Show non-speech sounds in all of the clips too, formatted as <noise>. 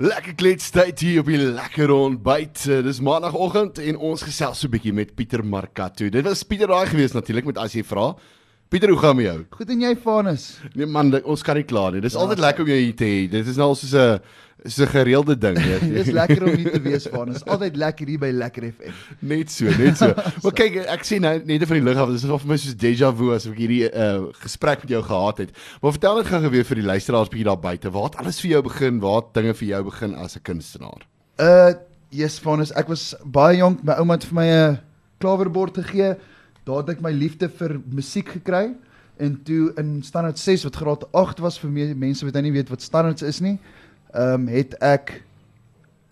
Lekker kletstyd hier op die lekker ontbyt. Eh, Dis maandagooggend en ons gesels so 'n bietjie met Pieter Markatto. Dit was Pieter daai gewees natuurlik met as jy vra. Pieter, hoe gaan met jou? Goed en jy Vanus? Nee man, ons kan nie kla nie. Dis altyd lekker om jou hier te hê. Dit is nou al soos 'n so 'n gereelde ding, <laughs> weet Dis jy. lekker om hier te wees Vanus. Altyd lekker hier by Lekker FM. Net so, net so. <laughs> Maar kyk, ek sien nou net van die lug af. Dit is of vir my soos déjà vu as ek hierdie uh, gesprek met jou gehad het. Maar vertel net gou weer vir die luisteraars bietjie daar buite. Waar het alles vir jou begin? Waar het dinge vir jou begin as 'n kunstenaar? Uh yes Vanus, ek was baie jonk. My ouma het vir my 'n klawerbord gegee. Daar het ek my liefde vir musiek gekry. En toe in standaard 6 wat graad 8 was vir me, mense wat nou nie weet wat standards is nie, ehm um, het ek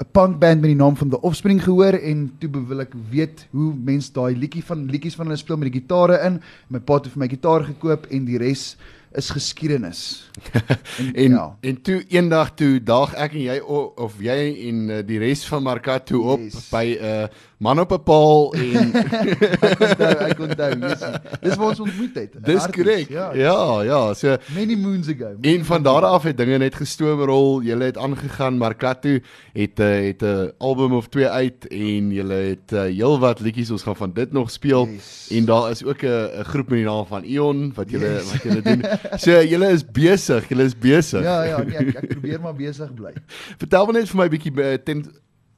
'n punkband met die naam van The Offspring gehoor en toe wil ek weet hoe mense daai liedjie van liedjies van hulle speel met die gitare in. My pa het vir my gitaar gekoop en die res is geskiedenis. <laughs> En ja. en toe eendag toe daag ek en jy o- of jy en uh, die res van Markato op Yes. by 'n uh, man op 'n paal en ek onthou, ek onthou, yes. Dis waar ons ontmoet het. dis korrek. Ja, ja, ja, so Many moons ago. en van daar af het dinge net gestoomrol. Julle het aangegaan. Markato het uh, het 'n album of twee uit en julle het uh, heelwat liedjies ons gaan van dit nog speel. Yes. En daar is ook 'n groep met die naam van Ion wat julle Yes. wat julle doen. So julle is besig, julle is besig. Ja, ja, nee, ek, ek probeer maar besig bly. <laughs> Vertel my net vir my 'n bietjie eh, ten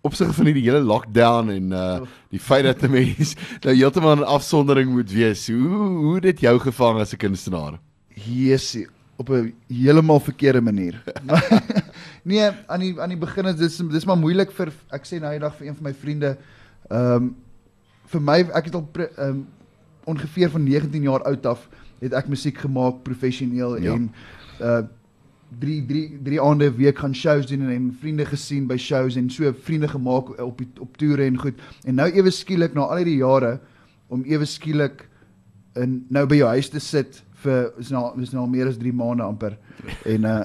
opsigte van hierdie hele lockdown en uh die feit dat 'n mens nou heeltemal in afsondering moet wees. Hoe hoe dit jou gevang as 'n kunstenaar? Jessie, op 'n heeltemal verkeerde manier. <laughs> nee, aan die aan die begin is dis dis maar moeilik vir ek sê nou eendag vir een van my vriende ehm um, vir my ek het al ehm um, ongeveer van 19 jaar oud af het ek musiek gemaak professioneel Ja. en uh drie drie drie aande 'n week gaan shows doen en, en vriende gesien by shows en so vriende gemaak op die, op toere en goed. En nou ewe skielik na al hierdie jare om ewe skielik in nou by jou huis te sit vir is nou is nou meer as 3 maande amper. En uh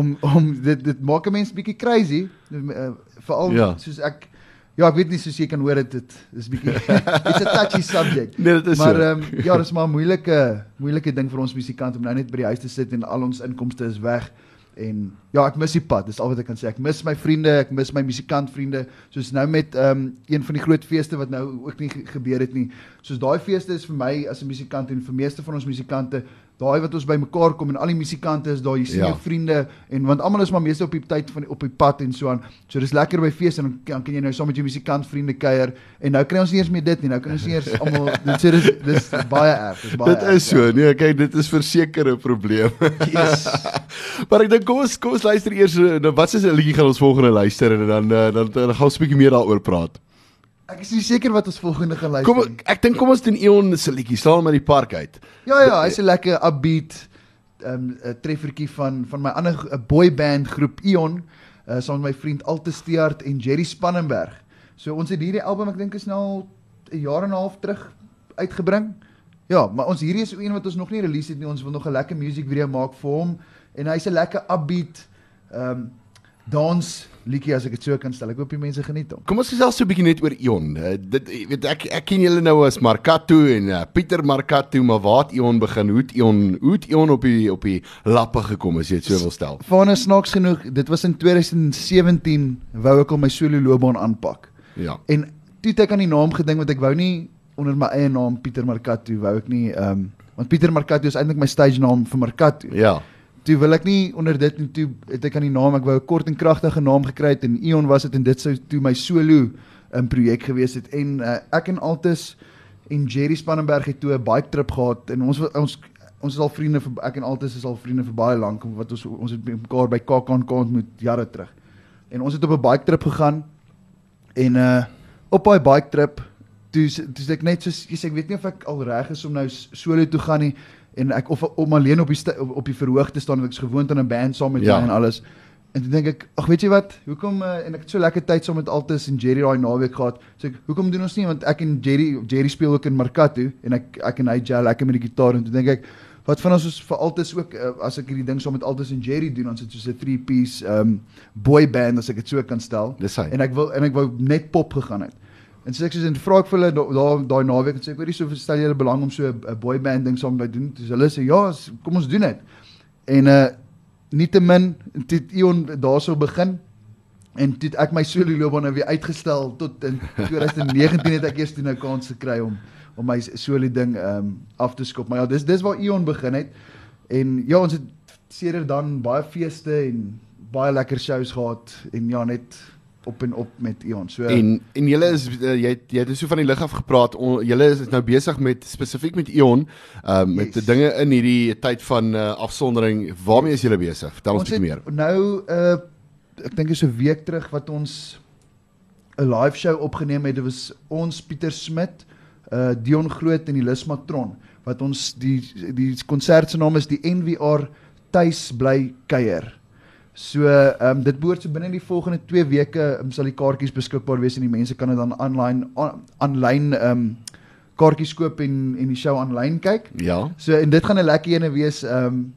om om dit dit maak 'n mens bietjie crazy. Uh, Veral ja. soos ek ja, ek weet nie soos jy kan hoor dit dit is bietjie <laughs> it's a touchy subject. Nee, dit is Maar so. ehm um, ja, dis maar 'n moeilike moeilike ding vir ons musikante om nou net by die huis te sit en al ons inkomste is weg. En ja, ek mis die pad. Dis al wat ek kan sê. Ek mis my vriende, ek mis my musikantvriende. Soos nou met ehm um, een van die groot feeste wat nou ook nie ge- gebeur het nie. Soos daai feeste is vir my as 'n musikant en vir meeste van ons musikante, daai wat ons bymekaar kom en al die musikante is daar, jy sien Ja. jou vriende en want almal is maar meeste op die tyd van die, op die pad en so aan. So dis lekker by feeste en dan kan, kan jy nou saam met jou musikantvriende kuier en nou kry ons nie eens meer dit nie. Nou kan ons nie eens almal <laughs> dit sê dis dis baie erg. Dis baie Dit erg, is so. Nee, kyk, dit is verseker 'n probleem. Yes. <laughs> maar ek dink kom ons kom ons luister eers eh, nou wat is 'n liedjie gaan ons volgende luister en dan uh, dan, dan gaan ons 'n bietjie meer daaroor praat. Ek is nie seker wat ons volgende gaan luister. Kom ek dink kom ons doen Eon se liedjie. Staan maar die park uit. Ja ja, hy's 'n lekker upbeat ehm um, 'n treffertjie van van my ander 'n boy band groep Ion, uh, saam met my vriend Alte Steart en Jerry Spannenberg. So ons het hierdie album ek dink is nou al 'n jaar en 'n half terug uitgebring. Ja, maar ons hierdie is een wat ons nog nie release het nie. Ons wil nog 'n lekker music video maak vir hom en hy's 'n lekker upbeat ehm um, dans liedjie as ek dit so kan stel. Ek hoop die mense geniet hom. Kom ons gesels so 'n bietjie net oor Ion. Uh, dit jy weet ek ek ken julle nou as Markato en uh, Pieter Markato, maar waar het Ion begin? Hoe het Ion hoe het Ion op die op die lappe gekom as jy dit so wil stel? Vanne snaaks genoeg, dit was in 2017 wou ek al my solo loopbaan aanpak. Ja. En toe het ek aan die naam gedink want ek wou nie onder my eie naam Pieter Markato wou ek nie ehm um, want Pieter Markato is eintlik my stage naam vir Markato. Ja. Toe wil ek nie onder dit en toe het ek aan die naam ek wou 'n kort en kragtige naam gekry het en Ion was dit en dit sou toe my solo 'n projek gewees het en uh, ek en Altus en Jerry Spannenberg het toe 'n bike trip gehad en ons ons ons is al vriende vir ek en Altus is al vriende vir baie lank wat ons ons het mekaar by KAKNK ontmoet jare terug. En ons het op 'n bike trip gegaan en uh op daai bike trip toe toe ek net sê ek weet nie of ek al reg is om nou solo toe gaan nie en ek of om alleen op die op, op die verhoog te staan want ek is gewoond aan 'n band saam met Ja. ja. en alles. En toe dink ek, ag weet jy wat, hoekom uh, en ek het so lekker tyd saam met Altus en Jerry daai naweek gehad. So ek, hoekom doen ons nie want ek en Jerry Jerry speel ook in Markato en ek ek en hy gel lekker met die gitaar en toe dink ek wat van ons is vir Altus ook uh, as ek hierdie ding saam met Altus en Jerry doen dan sit soos 'n 3 piece um boy band as ek dit so kan stel. En ek wil en ek wou net pop gegaan het. En so ek soos en vra ek vir hulle da- daar daai naweek en sê ek weet nie so stel julle belang om so 'n boy band ding saam te doen. Dis hulle sê ja, kom ons doen dit. En uh nietemin het Ion daarso begin En het ek my solo loopbaan nou weer uitgestel tot in 2019 het ek eers toe nou kans gekry om om my solo ding ehm um, af te skop. Maar ja, dis dis waar Ion begin het. En ja, ons het sedert dan baie feeste en baie lekker shows gehad en ja, net op en op met Ion. So En en julle is uh, jy het- jy het so van die lig af gepraat. Julle is nou besig met spesifiek met Ion, ehm um, met Yes. die dinge in hierdie tyd van uh, afsondering. Waarmee is julle besig? Vertel ons ons bietjie meer. nou uh ek dink is 'n week terug wat ons 'n live show opgeneem het. Dit was ons Pieter Smit, uh Dion Groot en die Lusmatron wat ons die die konsert se naam is die NWR tuis bly kuier. So ehm um, dit behoort so binne die volgende 2 weke um, sal die kaartjies beskikbaar wees en die mense kan dit dan aanlyn aanlyn ehm um, kaartjies koop en en die show aanlyn kyk. Ja. So en dit gaan 'n lekker ene wees. Ehm um,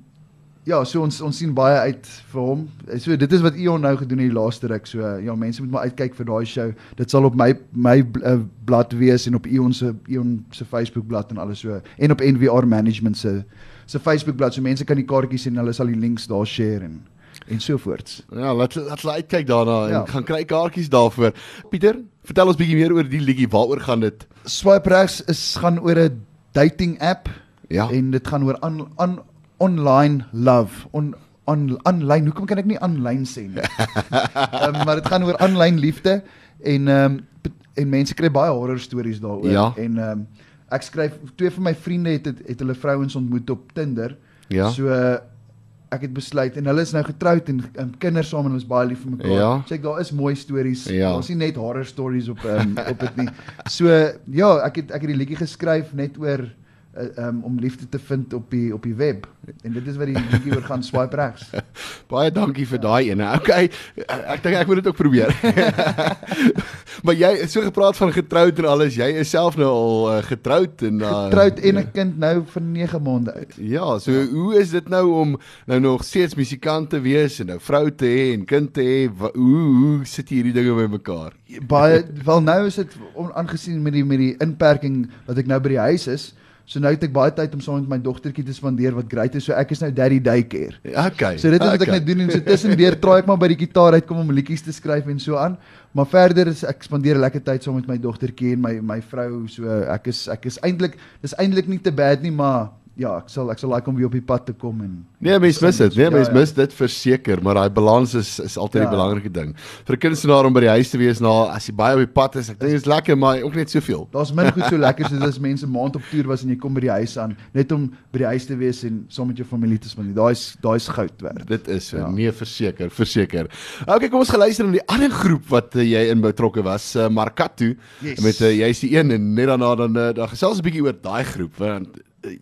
ja, so ons ons sien baie uit vir hom. So dit is wat Ion nou gedoen het die laaste ruk. So ja, mense moet maar uitkyk vir daai show. Dit sal op my my uh, blad wees en op Ion se Ion se Facebook blad en alles so en op NWR Management se se Facebook blad. So mense kan die kaartjies sien. Hulle sal die links daar share en en so voorts. Ja, laat laat hulle uitkyk daarna en Ja. gaan kry kaartjies daarvoor. Pieter, vertel ons bietjie meer oor die liedjie. Waaroor gaan dit? Swipe regs is gaan oor 'n dating app Ja. en dit gaan oor aan aan online love on on aanlyn hoekom kan ek nie aanlyn sê nie um, <laughs> maar dit gaan oor aanlyn liefde en ehm um, en mense kry baie horror stories daaroor Ja. en ehm um, ek skryf twee van my vriende het het, het hulle vrouens ontmoet op Tinder Ja. so uh, ek het besluit en hulle is nou getroud en, en kinders saam en is baie lief vir mekaar. Ja. Check daar is mooi stories. Ja. Daar's nie net horror stories op um, op dit nie. So ja, ek het ek het die liedjie geskryf net oor uh, um, om liefde te vind op die op die web. En dit is wat die liedjie oor gaan swipe regs. <laughs> Baie dankie vir daai ene. Okay, ek dink ek moet dit ook probeer. <laughs> maar jy het so gepraat van getroud en alles. Jy is self nou al uh, getroud en uh, Getroud en 'n kind nou vir 9 maande uit. Ja, so ja. hoe is dit nou om nou nog steeds musikant te wees en nou vrou te hê en kind te hê? Hoe hoe sit hierdie dinge bymekaar? Baie wel nou is dit aangesien met die met die inperking dat ek nou by die huis is. So nou het ek baie tyd om saam met my dogtertjie te spandeer wat great is. So ek is nou daddy daycare. Okay. So dit is wat ek okay. nou doen en so tussendeur traai ek maar by die gitaar uitkom om liedjies te skryf en so aan. Maar verder is ek spandeer lekker tyd saam met my dogtertjie en my my vrou. So ek is ek is eintlik dis eintlik nie te bad nie, maar ja, ek sal ek sal like om weer op die pad te kom en Nee, mens mis dit. Nee, Ja, mens ja. mis dit verseker, maar daai balans is is altyd Ja. belangrike ding. Vir 'n kunstenaar om by die huis te wees na as jy baie op die pad is, ek dink dit is lekker, maar ook net soveel. Daar's min goed so lekker soos as mense maand op toer was en jy kom by die huis aan net om by die huis te wees en saam met jou familie te spandeer. Daai's daai's goud werd. Dit is so. Ja. Ja. Nee, verseker, verseker. Okay, kom ons geluister na die ander groep wat uh, jy in betrokke was, uh, Markatu. Yes. Met uh, jy's die een en net daarna dan uh, dan gesels 'n bietjie oor daai groep want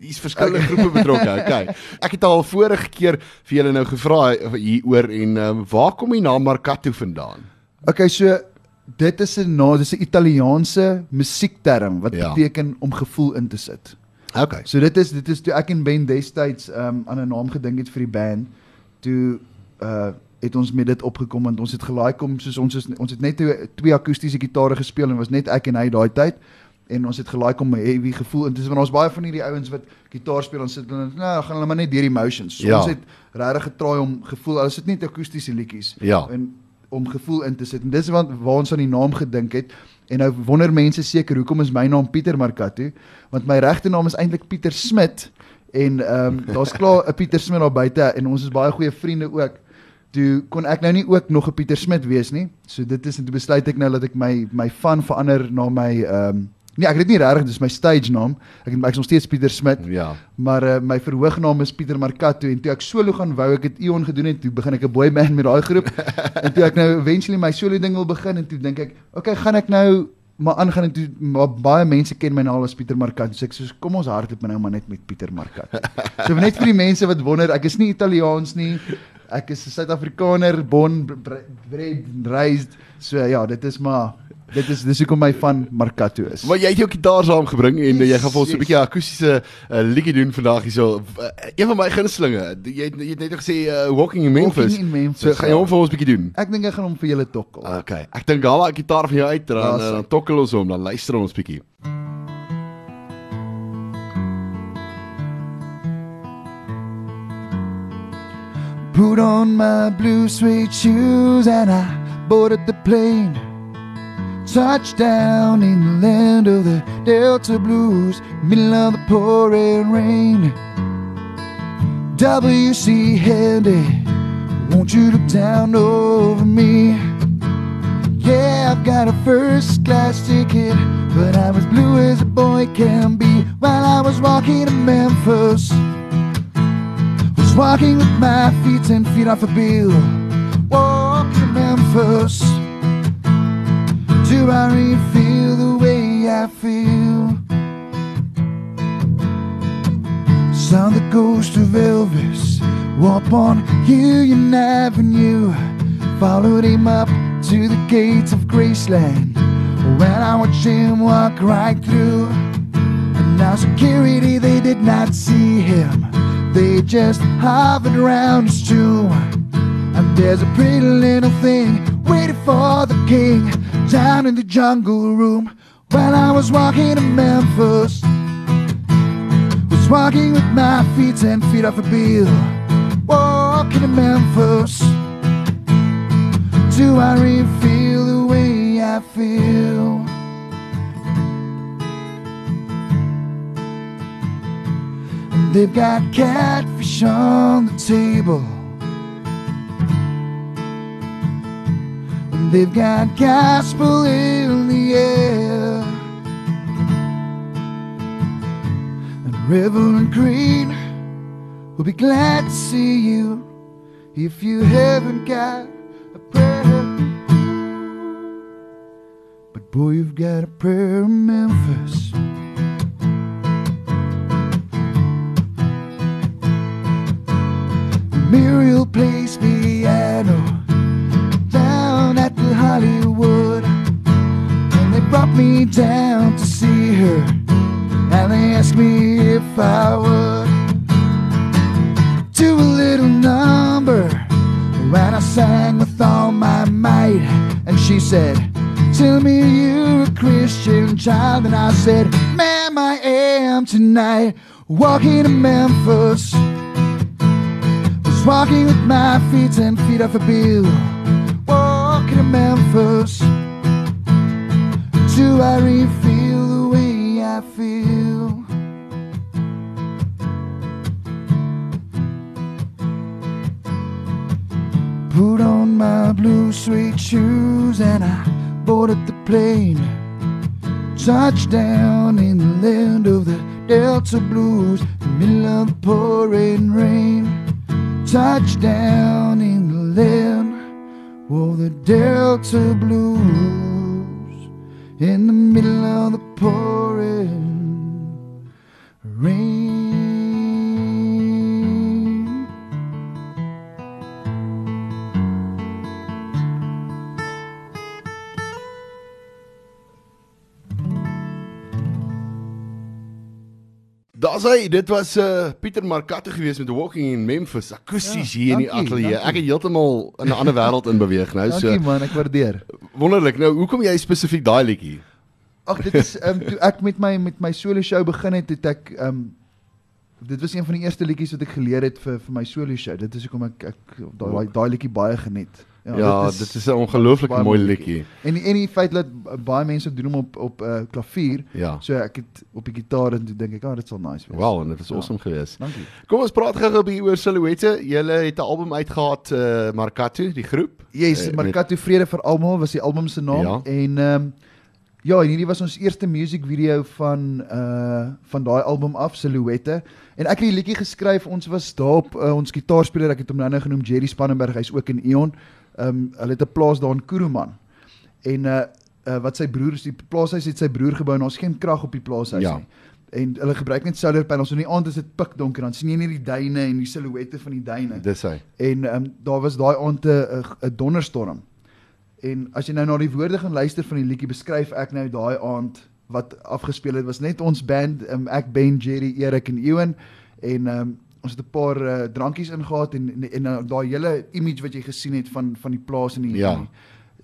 hier's verskillende okay. groepe betrokke. <laughs> Okay. Ek het al vorige keer vir julle nou gevra uh, hieroor en um, waar kom die naam Markatu vandaan? Okay, so dit is 'n nou, dis 'n Italiaanse musiekterm wat Ja. ja. beteken om gevoel in te sit. Okay. So dit is dit is toe ek en Ben destyds um, aan 'n naam gedink het vir die band, toe uh het ons met dit opgekom want ons het gelaai kom soos ons is ons het net twee, twee akoestiese gitare gespeel en was net ek en hy daai tyd en ons het gelaai kom 'n heavy gevoel en dis want ons baie van hierdie ouens wat gitaar speel en sit en nou gaan hulle maar net deur die emotions. So Ja. Ons het regtig getraai om gevoel, is dit net akoestiese liedjies Ja. en om gevoel in te sit. En dis wat waar ons aan die naam gedink het. En nou wonder mense seker hoekom is my naam Pieter Markatu? Want my regte naam is eintlik Pieter Smit en ehm um, daar's klaar 'n Pieter Smit daar buite en ons is baie goeie vriende ook. Toe kon ek nou nie ook nog 'n Pieter Smit wees nie. So dit is en toe besluit ek nou dat ek my my van verander na my ehm um, nee, ek het dit nie regtig, dis my stage naam. Ek ek is nog steeds Pieter Smit. Ja. Maar uh, my verhoognaam is Pieter Markatu en toe ek solo gaan wou, ek het Ion gedoen en toe begin ek 'n boy band met daai groep. <laughs> en toe ek nou eventually my solo ding wil begin en toe dink ek, okay, gaan ek nou maar aangaan en toe maar baie mense ken my nou al as Pieter Markatu. So ek sê kom ons hardloop nou maar net met Pieter Markatu. so net vir die mense wat wonder, ek is nie Italiaans nie. Ek is 'n Suid-Afrikaner, born bre- bred raised. So ja, dit is maar dit is dis hoekom my van Markatu is. Maar jy het jou gitaar saamgebring en yes, jy gaan vir ons 'n yes. bietjie akoestiese uh, liedjie doen vandag hierso. Uh, een van my gunstelinge. Jy het- jy het net gesê uh, Walking in Memphis. Walking in Memphis, So gaan jy hom vir ons bietjie doen. Ek dink ek gaan hom vir julle tokkel. Okay. Ek dink haal daai gitaar van jou uit dan Ja, uh, dan tokkel ons hom, dan luister ons bietjie. Put on my blue suede shoes and I boarded the plane. Touchdown in the land of the Delta Blues, middle of the pouring rain. W.C. Handy, won't you look down over me? Yeah, I've got a first class ticket, but I'm as blue as a boy can be. While I was walking to Memphis, was walking with my feet ten feet off a bill. Walking to Memphis. Do I really feel the way I feel? Saw the ghost of Elvis walk on Union Avenue. Followed him up to the gates of Graceland. When I watched him walk right through. And now security, they did not see him. They just hovered around his tomb. And there's a pretty little thing waiting for the king down in the jungle room. While I was walking to Memphis, was walking with my feet ten feet off a bill. Walking to Memphis, do I really feel the way I feel? And they've got catfish on the table. And they've got gospel in the air. And Reverend Green will be glad to see you if you haven't got a prayer. But boy, you've got a prayer in Memphis. Muriel plays piano me down to see her. And they asked me if I would do a little number. When I sang with all my might. And she said, Tell me you're a Christian child. And I said, Ma'am, I am tonight. Walking to Memphis. Was walking with my feet ten feet off a bill. Walking to Memphis. Do I really feel the way I feel? Put on my blue suede shoes and I boarded the plane. Touchdown in the land of the Delta Blues, the middle of pouring rain. Touchdown in the land of the Delta Blues, in the middle of the pouring rain. Hy, dit was uh Pieter Markato geweest met Walking in Memphis. Akoesties Ja, hier in die dankie. Ek het heeltemal in 'n ander wêreld in beweeg nou. Dankie So man, ek waardeer. Wonderlik. Nou, hoekom jy spesifiek daai liedjie? Ag dit is ehm um, toe ek met my met my solo show begin het, het ek ehm um, dit was een van die eerste liedjies wat ek geleer het vir vir my solo show. Dit is hoekom ek ek daai daai liedjie baie geniet. Ja, dit is 'n ongelooflik baie mooi mooi liedjie. En die, en die feit dat baie mense doen hom op op 'n uh, klavier. Ja. So ek het op die gitaar en toe dink ek, "Ag, oh, dit sal nice wees." Wel, en dit was Ja. awesome geweest. Dankie. Kom ons praat gou-gou 'n bietjie oor Silhouette. Julle het 'n album uitgehaat, uh Markato, die groep. Yes, Eh, uh, met- Markato Vrede vir almal was die album se naam Ja. en ehm um, ja, en hierdie was ons eerste music video van uh van daai album af, Silhouette. En ek het die liedjie geskryf. Ons was daar op uh, ons gitaarspeler, ek het hom nou nou genoem Jerry Spannenberg, hy's ook in Eon. Ehm um, hulle het 'n plaas daar in Kuruman. En uh, uh wat sy broer is, die plaashuis het sy broer gebou en ons geen krag op die plaashuis Ja. nie. En hulle gebruik net solar panels. So in die aand is dit pikdonker, dan sien jy net die duine en die silhouette van die duine. Dis hy. En ehm um, daar was daai aand 'n 'n donderstorm. En as jy nou na die woorde gaan luister van die liedjie, beskryf ek nou daai aand wat afgespeel het was net ons band, um, ek Ben, Jerry, Erik en Ewan en ehm um, ons het 'n paar uh, drankies ingehaat en en, en uh, daai hele image wat jy gesien het van van die plaas en die Ja. die-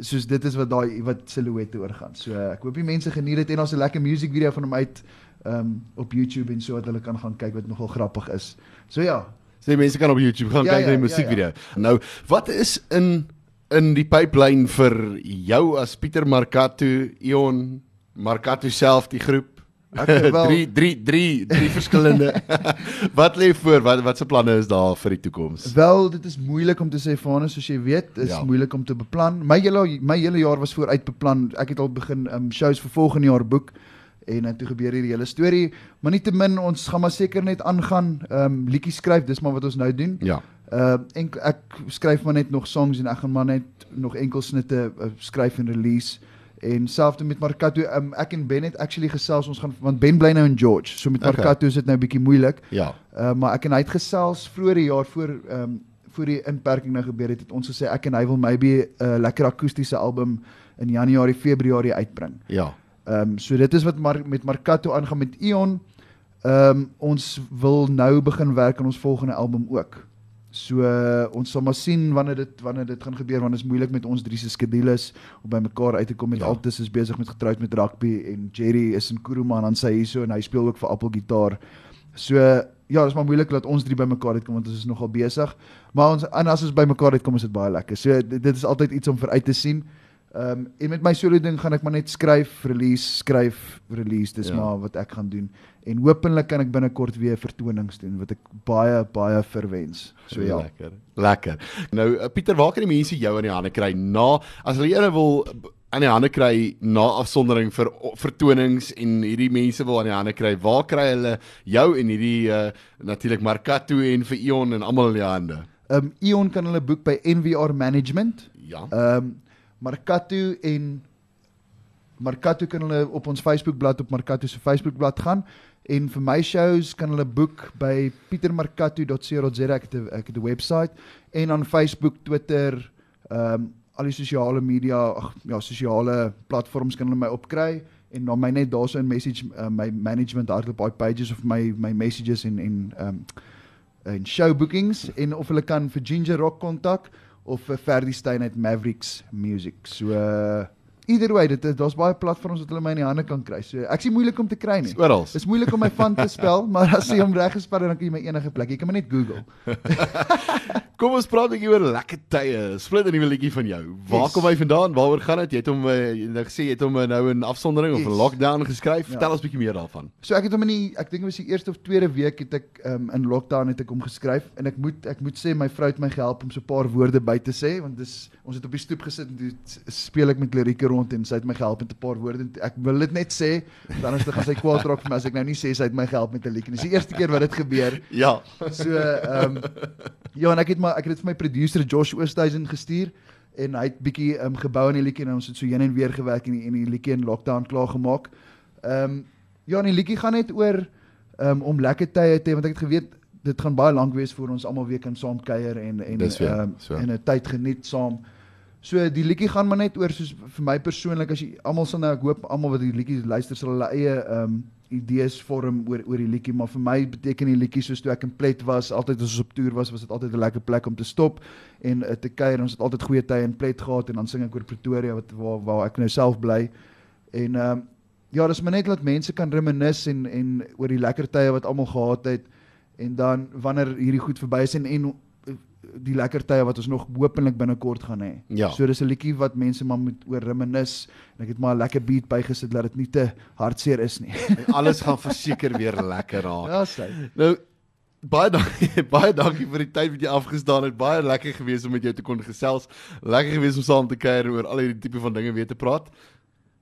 soos dit is wat daai wat silhouette oorgaan. So uh, ek hoop die mense geniet dit en ons 'n lekker music video van hom uit um, op YouTube en so dat hulle kan gaan kyk wat nogal grappig is. So ja, Sê mense kan op YouTube gaan Ja, kyk na ja, die ja, musiekvideo. Nou, wat is in in die pipeline vir jou as Pieter Markato, Ion Markato self die groep? Ek het <laughs> wel- drie drie drie drie verskillende. <laughs> wat lê voor? Wat wat se planne is daar vir die toekoms? Wel, dit is moeilik om te sê Vanus, soos jy weet, is Ja. moeilik om te beplan. My hele my hele jaar was vooruit beplan. Ek het al begin um, shows vir volgende jaar boek en uh, toe gebeur hierdie hele storie, maar nietemin ons gaan maar seker net aangaan, um, liedjies skryf, dis maar wat ons nou doen. Ja. Uh en ek skryf maar net nog songs en ek gaan maar net nog enkel snitte uh, skryf en release. En selfs met Markato, um, ek en Ben het actually gesels ons gaan want Ben bly nou in George. So met Okay. Markato is dit nou bietjie moeilik. Ja. Uh, maar ek en hy het gesels vroeër die jaar voor ehm um, voor die inperking nou gebeur het, het ons gesê ek en hy wil maybe 'n uh, lekker akoestiese album in Januarie, Februarie uitbring. Ja. Ehm um, so dit is wat Mar met Markato aangaan met Ion. Ehm um, ons wil nou begin werk aan ons volgende album ook. So uh, ons sal maar sien wanneer dit wanneer dit gaan gebeur want dit is moeilik met ons drie se skedules om by mekaar uit te kom met Ja. Altus is besig met getroud met rugby en Jerry is in Kuruman en sy hierso en hy speel ook vir Apple gitaar. So ja, dis maar moeilik dat ons drie by mekaar uitkom want ons is nogal besig. Maar ons en as ons by mekaar uitkom is dit baie lekker. So dit, dit is altyd iets om vir uit te sien. Ehm um, en met my solo ding gaan ek maar net skryf, release, skryf, release. Dis Ja. maar wat ek gaan doen. En hopelik kan ek binnekort weer vertonings doen wat ek baie baie verwens. So ja. Lekker. Lekker. Nou uh, Pieter, waar kan die mense jou in die hande kry na as hulle ene wil aan die hande kry na afsondering vir vertonings en hierdie mense wil aan die hande kry. Waar kry hulle jou en hierdie uh, natuurlik Markato en vir Ion en almal in die hande? Ehm um, Ion kan hulle boek by NVR Management. Ja. Ehm um, Markato en Markato kan hulle op ons Facebookblad op Markato se Facebookblad gaan en vir my shows kan hulle boek by pietermarkato.co.za ek het 'n ek het 'n webwerf en dan Facebook, Twitter, ehm um, al die sosiale media, ag ja, sosiale platforms kan hulle my opkry en dan my net daarso in message uh, my management hardloop daai pages of my my messages en en ehm um, en show bookings en of hulle kan vir Ginger Rock kontak of vir Ferdi Stein uit Mavericks Music. So uh, either way, dit daar's baie platforms wat hulle my in die hande kan kry. So ek sien moeilik om te kry nie. Oral. Dis moeilik om my van te spel, <laughs> maar as jy hom reg gespel dan kan jy my enige plek. Jy kan maar net Google. <laughs> Kom ons praat 'n bietjie oor lekker tye. Split 'n nuwe liedjie van jou. Waar Yes. kom hy vandaan? Waaroor gaan dit? Jy het hom nou gesê jy het hom uh, nou in afsondering of Yes. in lockdown geskryf. Ja. Vertel ons 'n bietjie meer daarvan. So ek het hom in die ek dink dit was die eerste of tweede week het ek um, in lockdown het ek hom geskryf en ek moet ek moet sê my vrou het my gehelp om so 'n paar woorde by te sê want dis ons het op die stoep gesit en toe speel ek met lirieke rond en sy het my gehelp met 'n paar woorde. Ek wil dit net sê want anders dan gaan sy kwaad raak vir my as ek nou nie sê sy het my gehelp met 'n liedjie. Dis die eerste keer wat dit gebeur. Ja. So ehm um, ja en ek het maar ek het dit vir my producer Josh Oosthuizen gestuur en hy het bietjie ehm um, gebou aan die liedjie en ons het so heen en weer gewerk en die, en die liedjie in lockdown klaar gemaak. Ehm um, ja en die liedjie gaan net oor ehm um, om lekker tye te hê want ek het geweet dit gaan baie lank wees voor ons almal weer kan saam kuier en en ehm um, so. en 'n tyd geniet saam. So die liedjie gaan maar net oor soos vir my persoonlik as jy almal sal nou ek hoop almal wat die liedjie luister sal hulle eie ehm um, idees vorm oor oor die liedjie maar vir my beteken die liedjie soos toe ek in Plet was altyd as ons op toer was was dit altyd 'n lekker plek om te stop en uh, te kuier. Ons het altyd goeie tye in Plet gehad en dan sing ek oor Pretoria wat waar waar ek nou self bly. En ehm um, ja dis maar net dat mense kan reminis en en oor die lekker tye wat almal gehad het en dan wanneer hierdie goed verby is en en die lekker tye wat ons nog hopelik binnekort gaan hê. Ja. So dis 'n liedjie wat mense maar moet oor reminis en ek het maar 'n lekker beat bygesit dat dit nie te hartseer is nie. <laughs> En alles gaan verseker weer lekker raak. ja, sy. Nou baie dankie <laughs> baie dankie vir die tyd wat jy afgestaan het. Baie lekker gewees om met jou te kon gesels. Lekker gewees om saam te kuier oor al hierdie tipe van dinge weer te praat.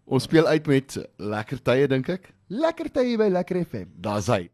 Ons speel uit met lekker tye dink ek. Lekker tye by Lekker FM. Daar's hy.